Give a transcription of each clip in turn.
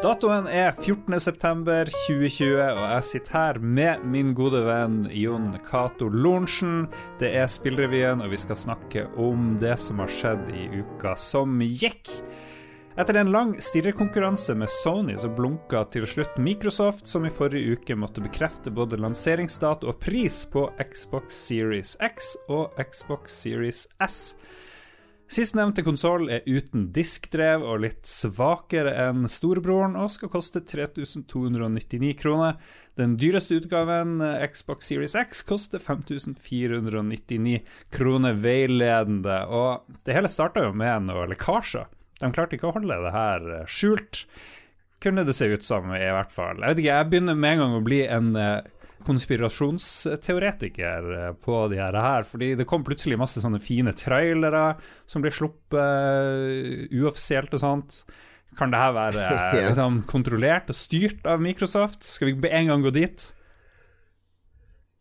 Datoen er 14.9.2020, og jeg sitter her med min gode venn Jon Cato Lorentzen. Det er Spillrevyen, og vi skal snakke om det som har skjedd i uka som gikk. Etter en lang stirrekonkurranse med Sony så blunka til slutt Microsoft, som i forrige uke måtte bekrefte både lanseringsdato og pris på Xbox Series X og Xbox Series S. Sistnevnte konsoll er uten diskdrev og litt svakere enn storebroren, og skal koste 3299 kroner. Den dyreste utgaven, Xbox Series X, koster 5499 kroner veiledende, og det hele starta jo med noen lekkasjer. De klarte ikke å holde det her skjult, kunne det se ut som, i hvert fall. Jeg vet ikke, jeg begynner med en gang å bli en konspirasjonsteoretiker eh, på de her, fordi det kom plutselig masse sånne fine trailere som ble sluppet uh, uoffisielt og sånt. Kan det her være uh, liksom, kontrollert og styrt av Microsoft? Skal vi en gang gå dit?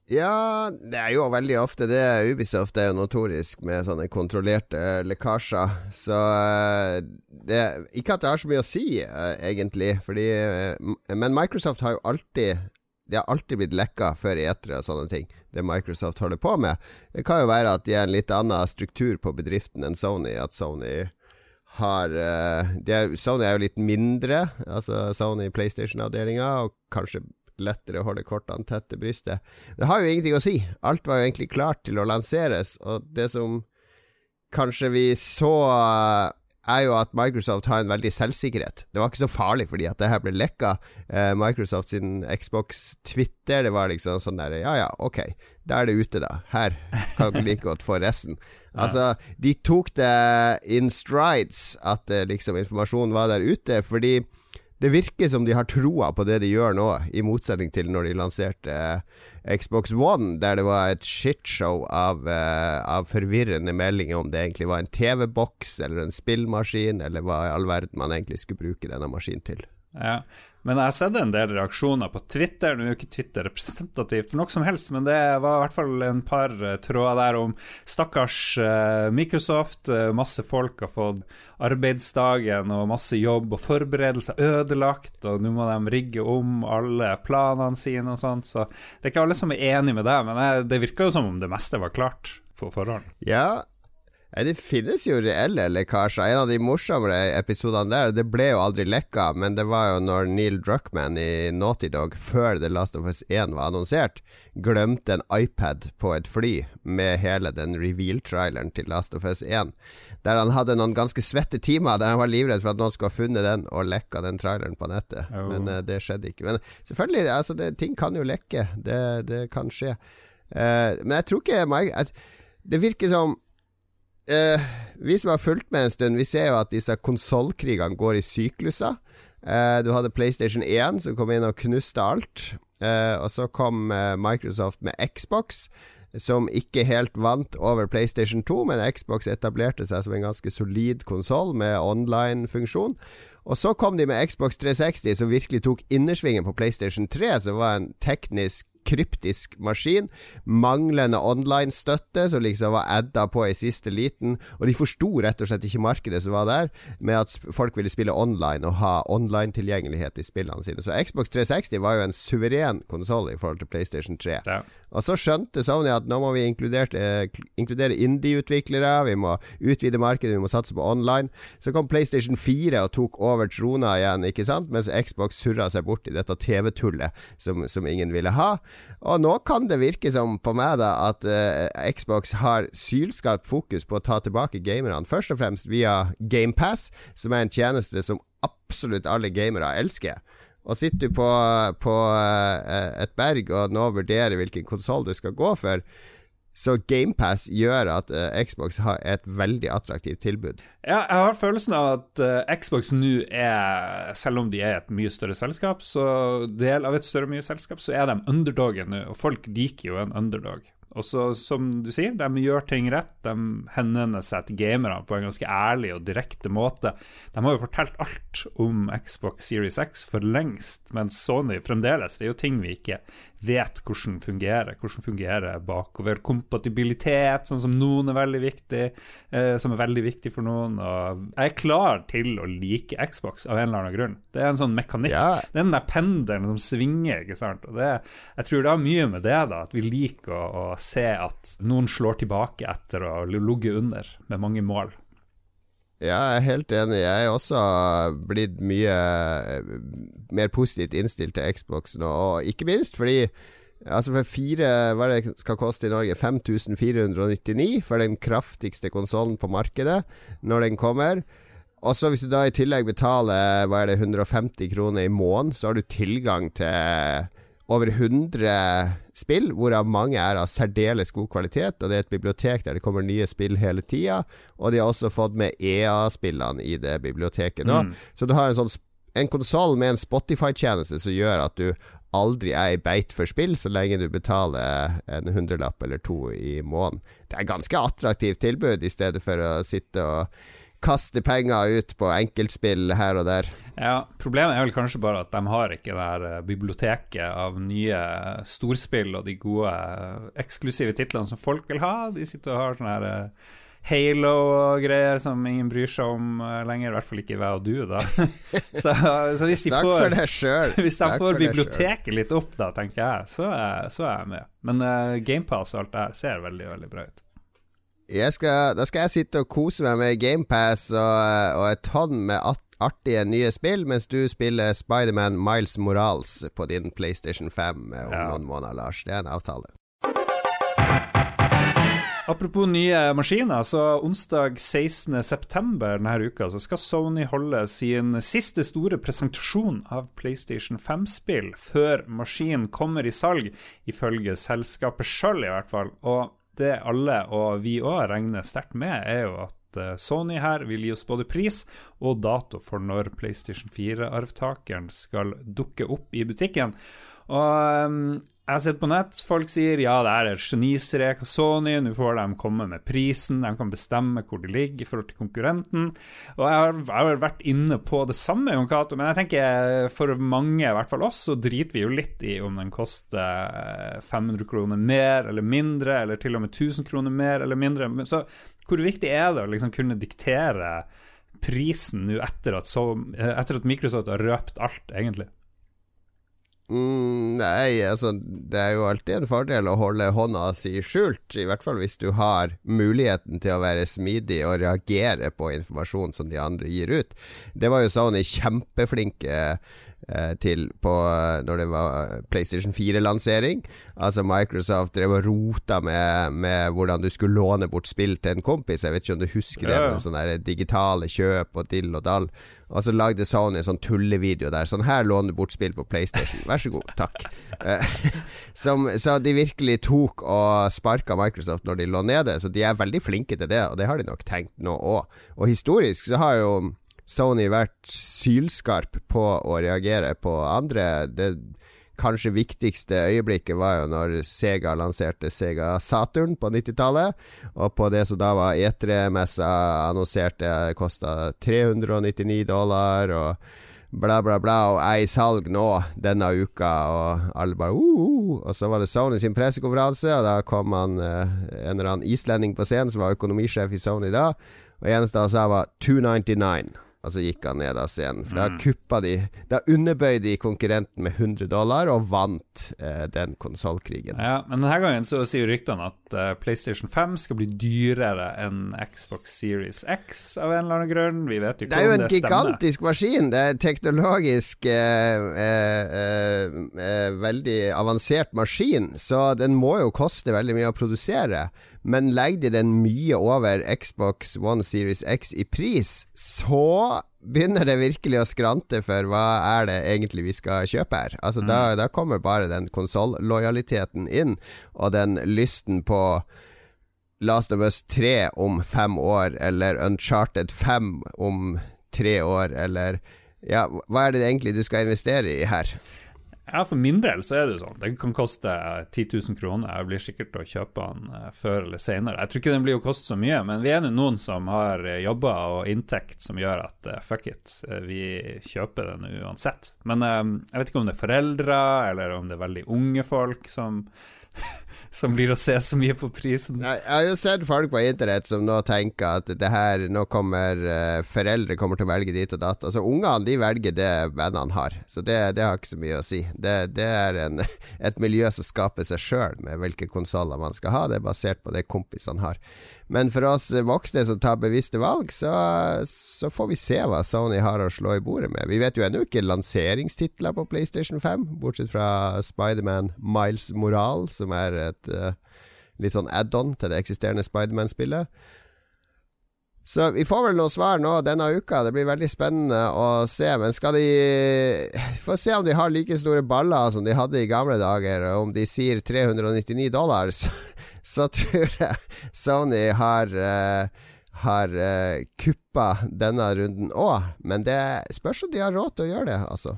Ja, det er jo veldig ofte det. Ubisoft er jo notorisk med sånne kontrollerte lekkasjer. Så det Ikke at det har så mye å si, egentlig, fordi Men Microsoft har jo alltid de har alltid blitt lekka før etere og sånne ting, det Microsoft holder på med. Det kan jo være at de er en litt annen struktur på bedriften enn Sony. At Sony har uh, er, Sony er jo litt mindre, altså Sony PlayStation-avdelinga, og kanskje lettere å holde kortene tett til brystet. Det har jo ingenting å si. Alt var jo egentlig klart til å lanseres, og det som kanskje vi så er jo at Microsoft har en veldig selvsikkerhet. Det var ikke så farlig fordi at det her ble lekka. Eh, Microsoft sin Xbox Twitter, det var liksom sånn der Ja ja, ok, da er det ute, da. Her kan du like godt få resten. Altså, de tok det in strides at eh, liksom informasjonen var der ute, fordi det virker som de har troa på det de gjør nå, i motsetning til når de lanserte eh, Xbox One, der det var et shitshow av, eh, av forvirrende meldinger om det egentlig var en TV-boks eller en spillmaskin, eller hva i all verden man egentlig skulle bruke denne maskinen til. Ja, men jeg har sett en del reaksjoner på Twitter. Nå er jo ikke Twitter representativt for noe som helst, men det var i hvert fall en par eh, tråder der om stakkars uh, Microsoft. Uh, masse folk har fått arbeidsdagen og masse jobb og forberedelser ødelagt, og nå må de rigge om alle planene sine og sånt, så det er ikke alle som er enig med deg, men det virker jo som om det meste var klart på forhånd. Ja, Det finnes jo reelle lekkasjer. En av de morsommere episodene der, det ble jo aldri lekka, men det var jo når Neil Druckman i Naughty Dog, før The Last of Us 1 var annonsert, glemte en iPad på et fly med hele den reveal-traileren til Last of Us 1. Der han hadde noen ganske svette timer der han var livredd for at noen skulle ha funnet den og lekka den traileren på nettet. Oh. Men uh, det skjedde ikke. Men selvfølgelig, altså, det, ting kan jo lekke. Det, det kan skje. Uh, men jeg tror ikke Det virker som eh, vi som har fulgt med en stund, vi ser jo at disse konsollkrigene går i sykluser. Eh, du hadde PlayStation 1 som kom inn og knuste alt. Eh, og så kom eh, Microsoft med Xbox, som ikke helt vant over PlayStation 2, men Xbox etablerte seg som en ganske solid konsoll med online-funksjon. Og så kom de med Xbox 360, som virkelig tok innersvingen på PlayStation 3, som var en teknisk kryptisk maskin. Manglende online-støtte, som liksom var adda på i siste liten. Og de forsto rett og slett ikke markedet som var der, med at folk ville spille online og ha online-tilgjengelighet i spillene sine. Så Xbox 360 var jo en suveren konsoll i forhold til PlayStation 3. Ja. Og så skjønte Sony at nå må vi eh, inkludere indie-utviklere, vi må utvide markedet, vi må satse på online. Så kom PlayStation 4 og tok over trona igjen, ikke sant, mens Xbox surra seg bort i dette TV-tullet som, som ingen ville ha. Og nå kan det virke som på meg da at uh, Xbox har sylskarpt fokus på å ta tilbake gamerne, først og fremst via GamePass, som er en tjeneste som absolutt alle gamere elsker. Og sitter du på, på uh, et berg og nå vurderer hvilken konsoll du skal gå for, så GamePass gjør at uh, Xbox har et veldig attraktivt tilbud. Ja, jeg har følelsen av at uh, Xbox nå er, selv om de er et mye større selskap, så del av et større mye selskap, så er de underdogen nå, og folk liker jo en underdog. Og så, som du sier, de gjør ting rett. De henvender seg til gamere på en ganske ærlig og direkte måte. De har jo fortalt alt om Xbox Series X for lengst, mens Sony fremdeles Det er jo ting vi ikke vet hvordan fungerer. Hvordan fungerer bakoverkompatibilitet, sånn som noen er veldig viktig, eh, som er veldig viktig for noen. Og jeg er klar til å like Xbox av en eller annen grunn. Det er en sånn mekanikk. Ja. Det er den der pendelen som svinger, ikke sant. Og det, jeg tror det har mye med det, da, at vi liker å, å se at noen slår tilbake etter å ha ligget under med mange mål. Ja, jeg er helt enig. Jeg er også blitt mye eh, mer positivt innstilt til Xbox nå, og ikke minst fordi Altså for fire Hva er det skal koste i Norge? 5499 for den kraftigste konsollen på markedet når den kommer. Og så hvis du da i tillegg betaler Hva er det 150 kroner i måneden, så har du tilgang til over 100 spill, hvorav mange er av særdeles god kvalitet. Og det er et bibliotek der det kommer nye spill hele tida. Og de har også fått med EA-spillene i det biblioteket Da. Mm. Så du har en sånn en konsoll med en Spotify-tjeneste som gjør at du aldri er i beit for spill, så lenge du betaler en hundrelapp eller to i måneden. Det er et ganske attraktivt tilbud, i stedet for å sitte og kaste penger ut på enkeltspill her og der. Ja, Problemet er vel kanskje bare at de har ikke det her eh, biblioteket av nye storspill og de gode eh, eksklusive titlene som folk vil ha. De sitter og har sånne her eh, Halo og greier som ingen bryr seg om lenger, i hvert fall ikke jeg og du, da. så, så, hvis de får, hvis de får biblioteket litt opp, da, tenker jeg, så så er jeg med. Men uh, GamePass og alt det her ser veldig, veldig bra ut. Skal, da skal jeg sitte og kose meg med GamePass og, og et tonn med artige nye spill, mens du spiller Spiderman Miles Morales på din PlayStation 5 om ja. noen måneder, Lars. Det er en avtale. Apropos nye maskiner, så onsdag 16.9. denne uka så skal Sony holde sin siste store presentasjon av PlayStation 5-spill før maskinen kommer i salg, ifølge selskapet sjøl i hvert fall. Og det alle, og vi òg, regner sterkt med, er jo at eh, Sony her vil gi oss både pris og dato for når PlayStation 4-arvtakeren skal dukke opp i butikken. Og um, jeg har sett på nett, folk sier ja, det er et genistrek av Sony, nå får de komme med prisen, de kan bestemme hvor de ligger i forhold til konkurrenten. Og jeg har, jeg har vært inne på det samme, Jon Cato, men jeg tenker for mange, i hvert fall oss, så driter vi jo litt i om den koster 500 kroner mer eller mindre, eller til og med 1000 kroner mer eller mindre. Så hvor viktig er det å liksom kunne diktere prisen nå etter, etter at Microsoft har røpt alt, egentlig? Mm, nei, altså Det er jo alltid en fordel å holde hånda si skjult, i hvert fall hvis du har muligheten til å være smidig og reagere på informasjon som de andre gir ut. Det var jo Sony kjempeflinke eh, til på når det var PlayStation 4-lansering. Altså Microsoft drev og rota med, med, hvordan du skulle låne bort spill til en kompis. Jeg vet ikke om du husker det, med sånne digitale kjøp og dill og dall. Og så lagde Sony en sånn tullevideo der. Sånn her låner du bort spill på PlayStation. Vær så god, takk. Eh, som, så de virkelig tok og sparka Microsoft når de lå nede. Så de er veldig flinke til det, og det har de nok tenkt nå òg. Og historisk så har jo Sony vært sylskarp på å reagere på andre. Det kanskje viktigste øyeblikket var jo når Sega lanserte Sega Saturn på 90-tallet. Og på det som da var E3-messa annonserte kosta 399 dollar. og bla, bla, bla, og er i salg nå denne uka, og alle bare uh, uh. Og så var det Sony sin pressekonferanse, og da kom han uh, en eller annen islending på scenen som var økonomisjef i Sony da, og eneste han sa var 299. Og så gikk han ned av scenen. For da mm. kuppa de Da underbøyde de konkurrenten med 100 dollar og vant eh, den konsollkrigen. Ja, men denne gangen så sier ryktene at uh, PlayStation 5 skal bli dyrere enn Xbox Series X av en eller annen grunn. Vi vet jo ikke om det stemmer. Det er jo en gigantisk maskin. Det er teknologisk eh, eh, eh, veldig avansert maskin, så den må jo koste veldig mye å produsere. Men legger de den mye over Xbox One Series X i pris, så begynner det virkelig å skrante for hva er det egentlig vi skal kjøpe her. Altså mm. da, da, kommer bare den konsollojaliteten inn, og den lysten på Last of Us 3 om fem år, eller Uncharted 5 om tre år, eller Ja, hva er det egentlig du skal investere i her? Ja, for min del så er det sånn. Den kan koste 10 000 kroner. Jeg blir sikkert til å kjøpe den eh, før eller senere. Jeg tror ikke den blir å koste så mye, men vi er nå noen som har eh, jobber og inntekt som gjør at fuck it, vi kjøper den uansett. Men jeg vet ikke om det er foreldre, eller om det er veldig unge folk som som blir å se så mye på prisen. Jeg, har jo sett folk på internett som nå tenker at det her Nå kommer uh, foreldre kommer til å velge dit og datt. Altså Ungene de velger det vennene har, så det, det, har ikke så mye å si. Det, det er en, et miljø som skaper seg sjøl med hvilke konsoller man skal ha. Det er basert på det kompisene har. Men for oss voksne som tar bevisste valg, så, så, får vi se hva Sony har å slå i bordet med. Vi vet jo ennå ikke lanseringstitler på PlayStation 5, bortsett fra Spiderman Miles Moral, som er et uh, litt sånn add-on til det eksisterende Spiderman-spillet. Så vi får vel noen svar nå denne uka. Det blir veldig spennende å se. Men skal de Få se om de har like store baller som de hadde i gamle dager. Og om de sier 399 dollar, så, så tror jeg Sony har uh, har uh, kuppa denne runden òg. Men det spørs om de har råd til å gjøre det, altså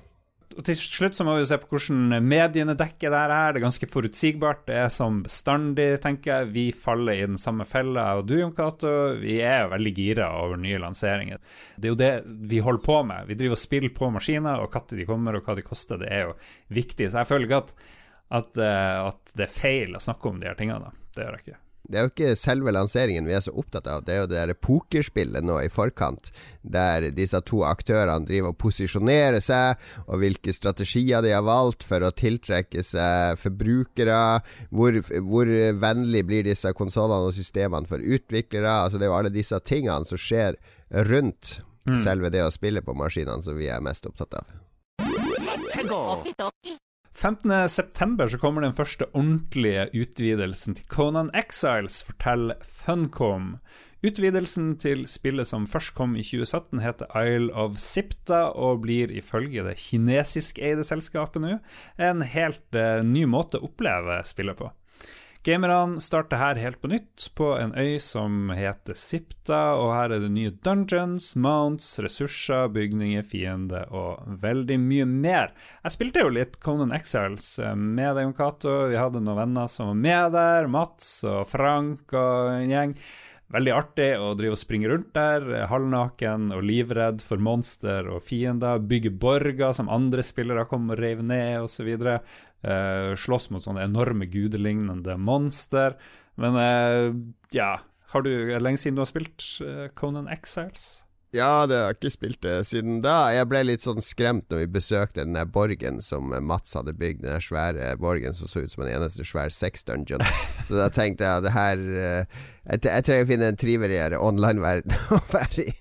og til slutt så må vi se på hvordan mediene dekker det her. Det er ganske forutsigbart. Det er som bestandig, tenker jeg. Vi faller i den samme fella, og du, Jon Cato, vi er veldig gira over nye lanseringer. Det er jo det vi holder på med. Vi driver og spiller på maskiner, og når de kommer, og hva de koster, det er jo viktig. Så jeg føler ikke at, at, eh, at det er feil å snakke om de her tingene. Det gjør jeg ikke. Det er jo ikke selve lanseringen vi er så opptatt av, det er jo det der pokerspillet nå i forkant, der disse to aktørene driver og posisjonerer seg, og hvilke strategier de har valgt for å tiltrekke seg forbrukere. Hvor, hvor vennlig blir disse konsollene og systemene for utviklere? Altså Det er jo alle disse tingene som skjer rundt mm. selve det å spille på maskinene, som vi er mest opptatt av. 15.9. så kommer den første ordentlige utvidelsen til Conan Exiles, forteller Funcom. Utvidelsen til spillet som først kom i 2017, heter Isle of Sipta og blir ifølge det kinesiskeide selskapet nå en helt uh, ny måte å oppleve spillet på. Gamerne starter her helt på nytt, på en øy som heter Sipta, og her er det nye dungeons, mounts, ressurser, bygninger, fiender og veldig mye mer. Jeg spilte jo litt Conan Exiles eh, med deg, Jon Cato. Vi hadde noen venner som var med der, Mats og Frank og en gjeng. Veldig artig å drive og springe rundt der, halvnaken og livredd for monster og fiender. Bygge borger som andre spillere kom og rev ned, osv. Eh, slåss mot sånne enorme gudelignende monster. Men eh, ja Har du lenge siden du har spilt uh, Conan Exiles? Ja, det har jeg ikke spilt det siden da. Jeg ble litt sånn skremt når vi besøkte den der borgen som Mats hadde bygd. Den der svære borgen som så ut som en eneste svær sex-dungeon. Så da tenkte jeg at det her jeg, jeg trenger å finne en triveligere online-verden å være i.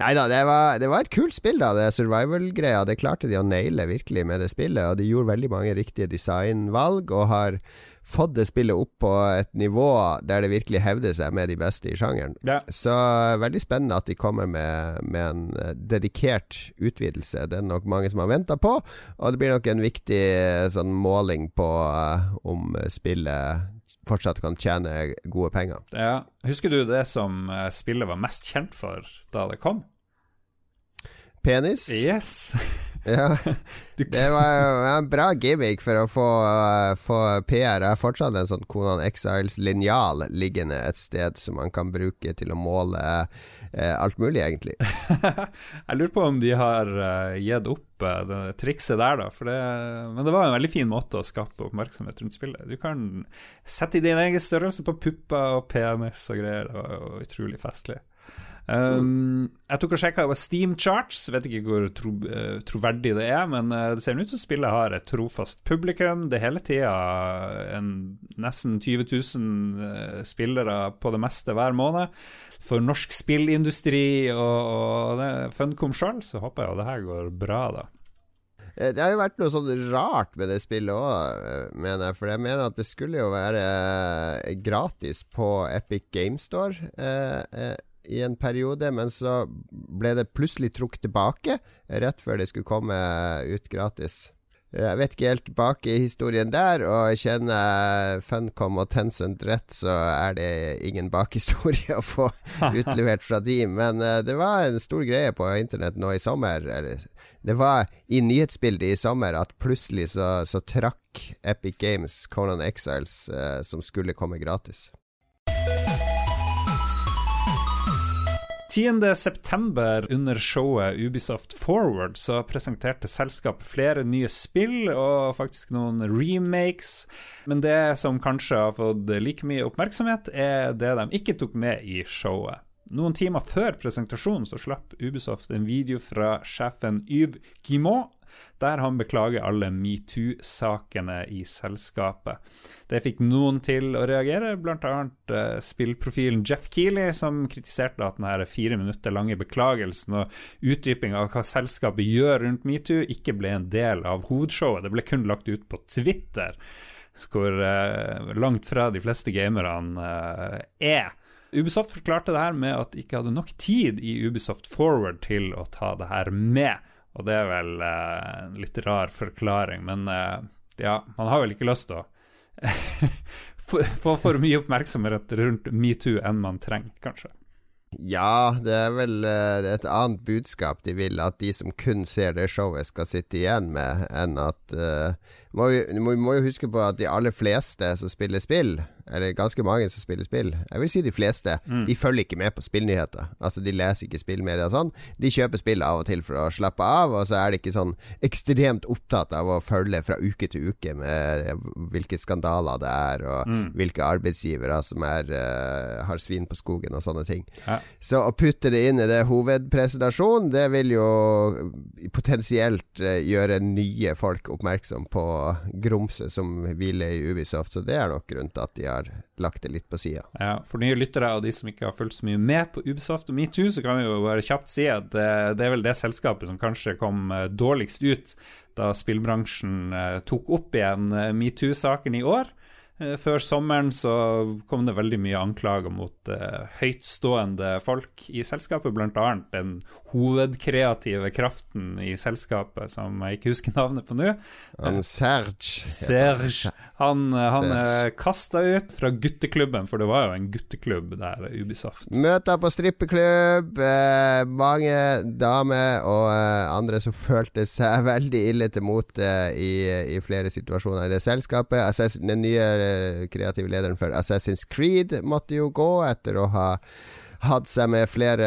Nei da, det var, det var, et kult spill, da. Det survival-greia. Det klarte de å naile virkelig med det spillet. Og de gjorde veldig mange riktige designvalg, og har fått det spillet opp på et nivå der det virkelig hevder seg med de beste i sjangeren. Ja. Så veldig spennende at de kommer med, med en uh, dedikert utvidelse. Det er nok mange som har venta på, og det blir nok en viktig uh, sånn måling på uh, om spillet fortsatt kan tjene gode penger. Ja. Husker du det som spillet var mest kjent for da det kom? Penis? Yes. Ja, det var en bra gimmick for å få, uh, få PR. Jeg har fortsatt en sånn Konan Exiles-linjal liggende et sted som man kan bruke til å måle uh, alt mulig, egentlig. jeg lurer på om de har uh, gitt opp det trikset der, da. Det, men det var en veldig fin måte å skape oppmerksomhet rundt spillet. Du kan sette i din egen størrelse på pupper og penis og greier. Det var utrolig festlig. Um, jeg tok og sjekka Steam Charts, vet ikke hvor tro, uh, troverdig det er, men uh, det ser ut som spillet har et trofast publikum. Det er hele tida nesten 20 000 uh, spillere på det meste hver måned. For norsk spillindustri og, og det, Funcom sjøl, så håper jeg jo det her går bra, da. Eh, det har jo vært noe sånn rart med det spillet òg, mener jeg. For jeg mener at det skulle jo være gratis på Epic Game Store. Eh, i en periode, men så ble det plutselig trukket tilbake rett før det skulle komme ut gratis. Jeg vet ikke helt bak i historien der, og kjenner Funcom og Tencent rett, så er det ingen bakhistorie å få utlevert fra de. Men uh, det var en stor greie på internett nå i sommer. Det var i nyhetsbildet i sommer at plutselig så, så trakk Epic Games Conan Exiles, uh, som skulle komme gratis. 10.9. under showet Ubisoft Forward så presenterte selskapet flere nye spill og faktisk noen remakes. Men det som kanskje har fått like mye oppmerksomhet, er det de ikke tok med i showet. Noen timer før presentasjonen så slapp Ubisoft en video fra sjefen Yves Guimont der han beklager alle metoo-sakene i selskapet. Det fikk noen til å reagere, bl.a. Eh, spillprofilen Jeff Keeley, som kritiserte at denne fire minutter lange beklagelsen og utdypinga av hva selskapet gjør rundt metoo, ikke ble en del av hovedshowet. Det ble kun lagt ut på Twitter, hvor eh, langt fra de fleste gamerne eh, er. Ubisoft forklarte det her med at de ikke hadde nok tid i Ubisoft Forward til å ta det her med. Og det er vel eh, en litt rar forklaring, men eh, ja, man har vel ikke lyst til å få for mye oppmerksomhet rundt metoo enn man trenger, kanskje. Ja, det er vel uh, et annet budskap de vil at de som kun ser det showet, skal sitte igjen med, enn at uh, må vi, må, må jo huske på at de aller fleste som spiller spill, eller ganske mange som spiller spill, jeg vil si de fleste, mm. de følger ikke med på spillnyheter. Altså, de leser ikke spillmedia og sånn. De kjøper spill av og til for å slappe av, og så er de ikke sånn ekstremt opptatt av å følge fra uke til uke med hvilke skandaler det er, og mm. hvilke arbeidsgivere som er, uh, har svin på skogen og sånne ting. Ja. Så å putte det inn i det hovedpresentasjonen, det vil jo potensielt uh, gjøre nye folk oppmerksom på grumset som hviler i Ubisoft, så det er nok grunnen til at de har lagt det litt på sida. Ja, for nye lyttere og de som ikke har fulgt så mye med på Ubisoft og Metoo, så kan vi jo bare kjapt si at det, det er vel det selskapet som kanskje kom eh, dårligst ut da spillbransjen eh, tok opp igjen eh, metoo-saken i år. Eh, før sommeren så kom det veldig mye anklager mot uh, høytstående folk i selskapet, bl.a. den hovedkreative kraften i selskapet som jeg ikke husker navnet på nå. Serge. Serge. Han, eh, han er kasta ut fra gutteklubben, for det var jo en gutteklubb der, Ubisoft. Møter på strippeklubb, eh, mange damer og eh, andre som følte seg veldig ille til mote i, i, flere situasjoner i det selskapet. Assassin, den nye eh, kreative lederen for Assassin's Creed måtte jo gå etter å ha hatt seg med flere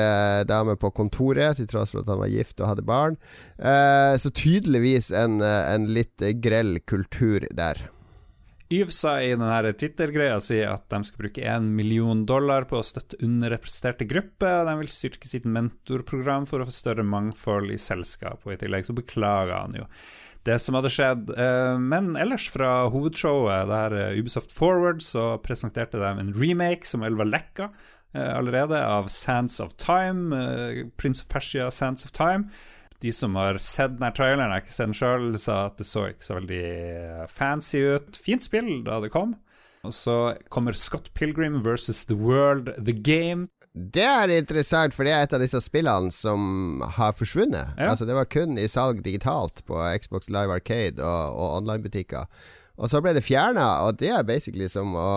damer på kontoret, til tross for at han var gift og hadde barn. Eh, så tydeligvis en, en litt grell kultur der. Yves sa i denne Twitter-greia si at de skal bruke 1 million dollar på å støtte underrepresenterte grupper, de vil styrke sitt mentorprogram for å få større mangfold i selskap, og i tillegg så beklager han jo det som hadde skjedd. Eh, men ellers, fra hovedshowet der eh, Ubisoft Forward, så presenterte de en remake som vel var lekka eh, allerede, av Sands of Time, Prince of Persia Sands of Time de som har sett denne traileren, jeg har ikke sett den sjøl, sa at det så ikke så veldig fancy ut. Fint spill da det kom. Og så kommer Scott Pilgrim versus The World, The Game. Det er interessant, for det er et av disse spillene som har forsvunnet. Ja. Altså Det var kun i salg digitalt på Xbox Live Arcade og, og online-butikker. Og så ble det fjerna, og det er basically som å,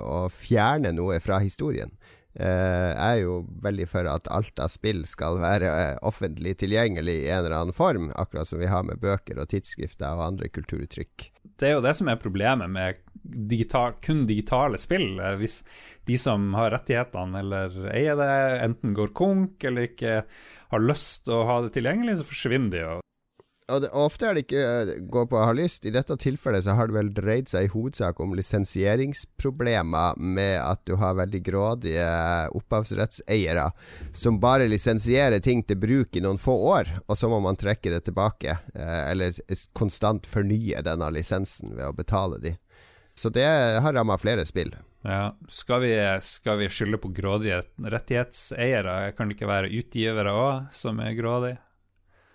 å fjerne noe fra historien. Uh, er jo veldig for at alt av spill skal være uh, offentlig tilgjengelig i en eller annen form, akkurat som vi har med bøker og tidsskrifter og andre kulturuttrykk. Det er jo det som er problemet med digital, kun digitale spill. Uh, hvis de som har rettighetene eller eier det, enten går konk eller ikke har lyst til å ha det tilgjengelig, så forsvinner de jo og, det, ofte er det ikke uh, gå på å ha lyst. I dette tilfellet så har det vel dreid seg i hovedsak om lisensieringsproblemer med at du har veldig grådige opphavsrettseiere som bare lisensierer ting til bruk i noen få år, og så må man trekke det tilbake. Uh, eller konstant fornye denne lisensen ved å betale de. Så det har ramma flere spill. Ja. Skal vi, skal vi skylde på grådige rettighetseiere? Kan det ikke være utgivere òg som er grådige?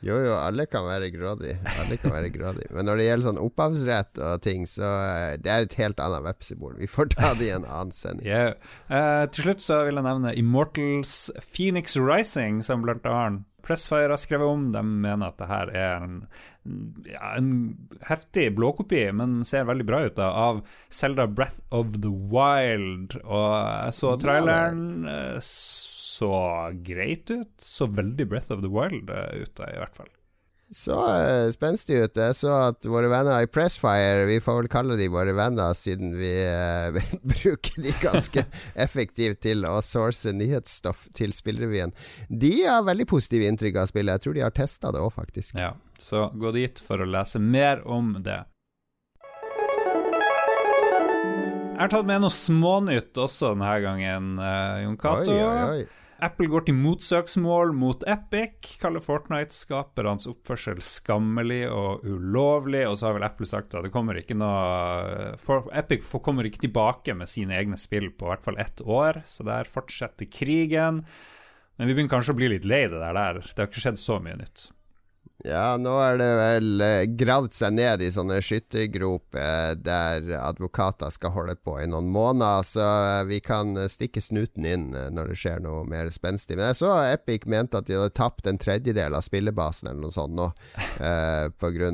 Jo, jo, alle kan være grådig. Alle kan være grådig. Men når det gjelder sånn opphavsrett og ting, så uh, det er et helt annet vepsebol. Vi får ta det i en annen sending. Yeah. Uh, til slutt så vil jeg nevne Immortals Phoenix Rising, som blant annet Pressfire har skrevet om. De mener at det her er en, ja, en heftig blåkopi, men ser veldig bra ut, da, av Selda Breath of the Wild. Og jeg så traileren. eh, Så greit ut. Så veldig Breath of the Wild eh, ut, da, i hvert fall. Så uh, spenstig ut. Jeg så at våre venner i Pressfire, vi får vel kalle de våre venner siden vi uh, bruker de ganske effektivt til å source nyhetsstoff til spillrevyen, de har veldig positive inntrykk av spillet. Jeg tror de har testa det òg, faktisk. Ja, så gå dit for å lese mer om det. Jeg har tatt med noe smånytt også denne gangen, uh, Jon Cato. Oi, oi, oi. Apple går til motsøksmål mot Epic, kaller Fortnite-skapernes oppførsel skammelig og ulovlig, og så har vel Apple sagt at noe for Epic kommer ikke tilbake med sine egne spill på hvert fall ett år, så der fortsetter krigen. Men vi begynner kanskje å bli litt lei det der. Det har ikke skjedd så mye nytt. Ja, nå er det vel eh, gravd seg ned i sånne skyttergroper der advokater skal holde på i noen måneder, så eh, vi kan stikke snuten inn eh, når det skjer noe mer spenstig. Men jeg så Epic mente at de hadde tapt en tredjedel av spillebasen eller noe sånt nå, eh,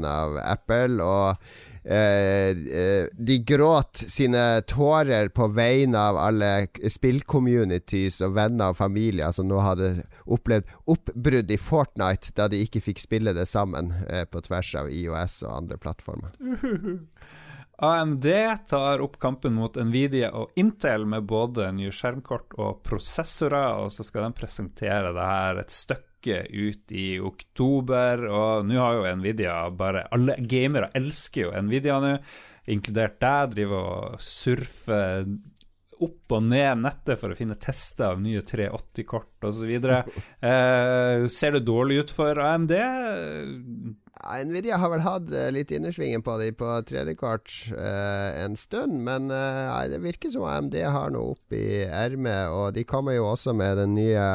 av Apple. og Eh, eh, de gråt sine tårer på vegne av alle spillcommunities og venner og familier som nå hadde opplevd oppbrudd i Fortnite da de ikke fikk spille det sammen eh, på tvers av IOS og andre plattformer. AMD tar opp kampen mot Nvidia og Intel med både nye skjermkort og prosessorer, og så skal de presentere det her et stykke ut i oktober. Og nå har jo Nvidia bare Alle gamere elsker jo Nvidia nå, inkludert deg. Driver og surfer opp og ned nettet for å finne tester av nye 380-kort osv. Eh, ser det dårlig ut for AMD? Nvidia har vel hatt eh, litt innersvingen på de på 3D-kort eh, en stund, men eh, det virker som AMD har noe opp i ermet, og de kommer jo også med den nye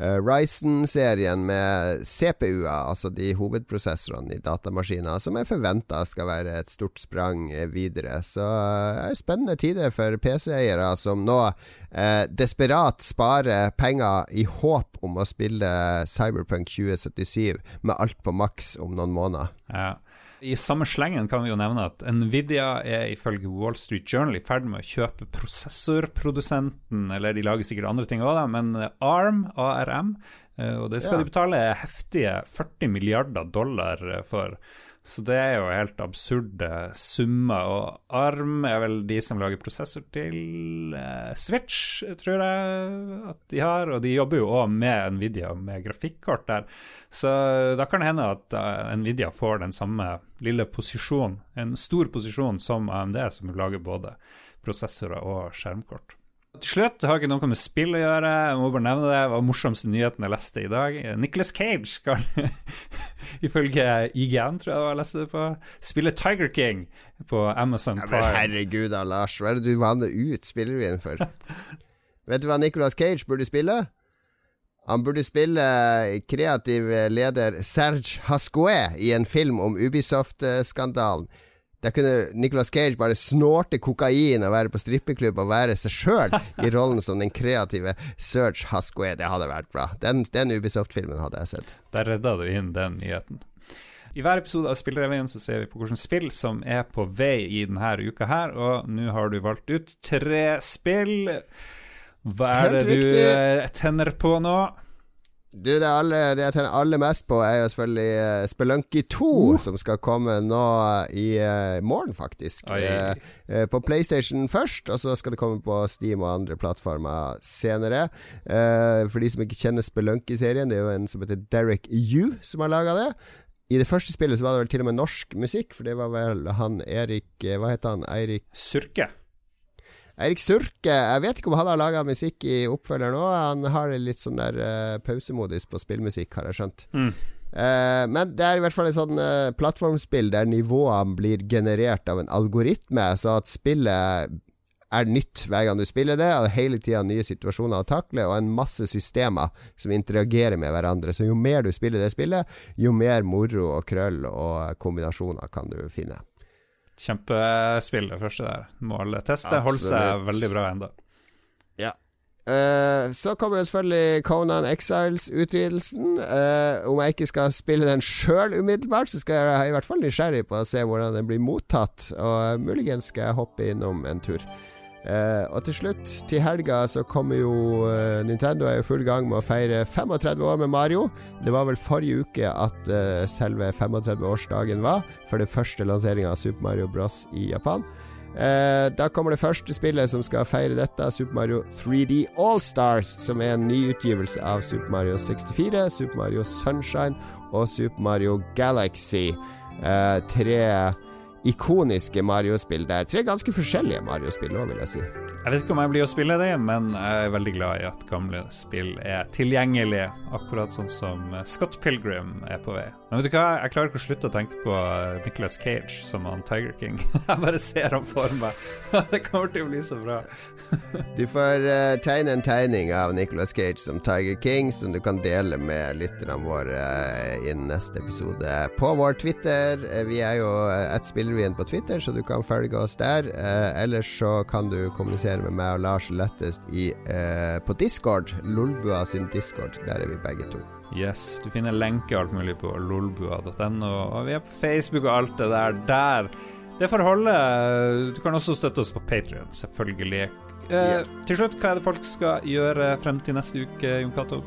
uh, Ryzen-serien med CPU-er, altså de hovedprosessorene i datamaskiner, som er forventa skal være et stort sprang videre. Så uh, det er spennende tider for PC-eiere som nå uh, desperat sparer penger i håp om å spille Cyberpunk 2077 med alt på maks om noen måneder. Ja. I samme slengen kan vi jo nevne at Nvidia er ifølge Wall Street Journal i ferd med å kjøpe prosessorprodusenten, eller de lager sikkert andre ting òg, men ARM, ARM, og det skal Ja. de betale heftige 40 milliarder dollar for. Så det er jo helt absurde summer. Og ARM er vel de som lager prosessor til eh, Switch, tror jeg at de har. Og de jobber jo òg med Nvidia, med grafikkort der. Så da kan det hende at uh, Nvidia får den samme lille posisjonen, en stor posisjon som AMD, som lager både prosessorer og skjermkort. Til slutt, det har ikke noe med spill å gjøre, jeg må bare nevne det. Det var morsomste nyheten jeg leste i dag. Nicholas Cage skal, ifølge IGN, tror jeg det var jeg leste det på, spille Tiger King på Amazon Ja, men Prime. herregud Lars. Hva er det du vanner ut spillerevyen for? Vet du hva Nicolas Cage burde spille? Han burde spille kreativ leder Serge Hascoe i en film om Ubisoft-skandalen. Der kunne Nicolas Cage bare snorte kokain og være på strippeklubb og være seg sjøl i rollen som den kreative Serge Hascoe. Det hadde vært bra. Den, den Ubisoft-filmen hadde jeg sett. Der redda du inn den nyheten. I hver episode av Spillrevyen så ser vi på hvilke spill som er på vei i denne uka her, og nå har du valgt ut tre spill. Hva er det du eh, tenner på nå? Du, det, alle, det jeg tenner aller mest på, er jo selvfølgelig uh, Spelunky 2, som skal komme nå i uh, morgen, faktisk. Uh, Eh, eh, på PlayStation først, og så skal det komme på Steam og andre plattformer senere. Eh, for de som ikke kjenner Spelunky-serien, det er jo en som heter Derek Yu som har laga det. I det første spillet så var det vel til og med norsk musikk, for det var vel han Erik eh, Hva heter han? Eirik Surke. Eirik Surke, jeg vet ikke om han har laga musikk i oppfølgeren òg. Han har litt sånn der uh, pausemodus på spillmusikk, har jeg skjønt. Mm. Uh, men det er i hvert fall et sånn uh, plattformspill der nivåene blir generert av en algoritme, så at spillet er nytt hver gang du spiller det, og hele tida nye situasjoner å takle, og en masse systemer som interagerer med hverandre. Så jo mer du spiller det spillet, jo mer moro og krøll og kombinasjoner kan du finne. Kjempespill, det første der. Måltest. alle teste. Seg veldig bra ennå. Ja. Uh, så kommer jo selvfølgelig Conan Exiles-utvidelsen. Uh, om jeg ikke skal spille den sjøl umiddelbart, så skal jeg i hvert fall nysgjerrig på å se hvordan den blir mottatt. Og muligens skal jeg hoppe innom en tur. Og til slutt, til helga, så kommer jo Nintendo er i full gang med å feire 35 år med Mario. Det var vel forrige uke at selve 35-årsdagen var for den første lanseringa av Super Mario Bros. i Japan. Da kommer det første spillet som skal feire dette, Super Mario 3D All Stars, som er en nyutgivelse av Super Mario 64, Super Mario Sunshine og Super Mario Galaxy. Tre ikoniske Mario-spill der. Tre ganske forskjellige Mario-spill òg, vil jeg si. Jeg vet ikke om jeg blir å spille det, men jeg er veldig glad i at gamle spill er tilgjengelige, akkurat sånn som Scott Pilgrim er på vei. Men vet du hva, jeg klarer ikke å slutte å tenke på Nicholas Cage som han Tiger King. Jeg bare ser ham for meg. Det kommer til å bli så bra. Du får uh, tegne en tegning av Nicholas Cage som Tiger King, som du kan dele med lytterne våre uh, innen neste episode. På vår Twitter. Vi er jo et spillervien på Twitter, så du kan følge oss der. ellers så kan du kommunisere med meg og Lars lettest i, på Discord. Lolbua sin Discord. Der er vi begge to. Yes, Du finner lenke alt mulig på lolbua.no, og vi er på Facebook og alt det der. Der. Det får holde. Du kan også støtte oss på Patrion, selvfølgelig. Eh. Til slutt, hva er det folk skal gjøre frem til neste uke, Jon Cato?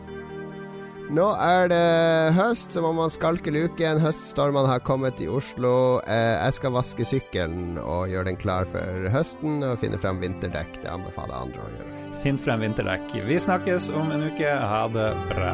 Nå er det høst, så må man skalke luken. Høststormene har kommet i Oslo. Eh, jeg skal vaske sykkelen og gjøre den klar for høsten, og finne frem vinterdekk. Det anbefaler andre å gjøre. Finn frem vinterdekk. Vi snakkes om en uke. Ha det bra.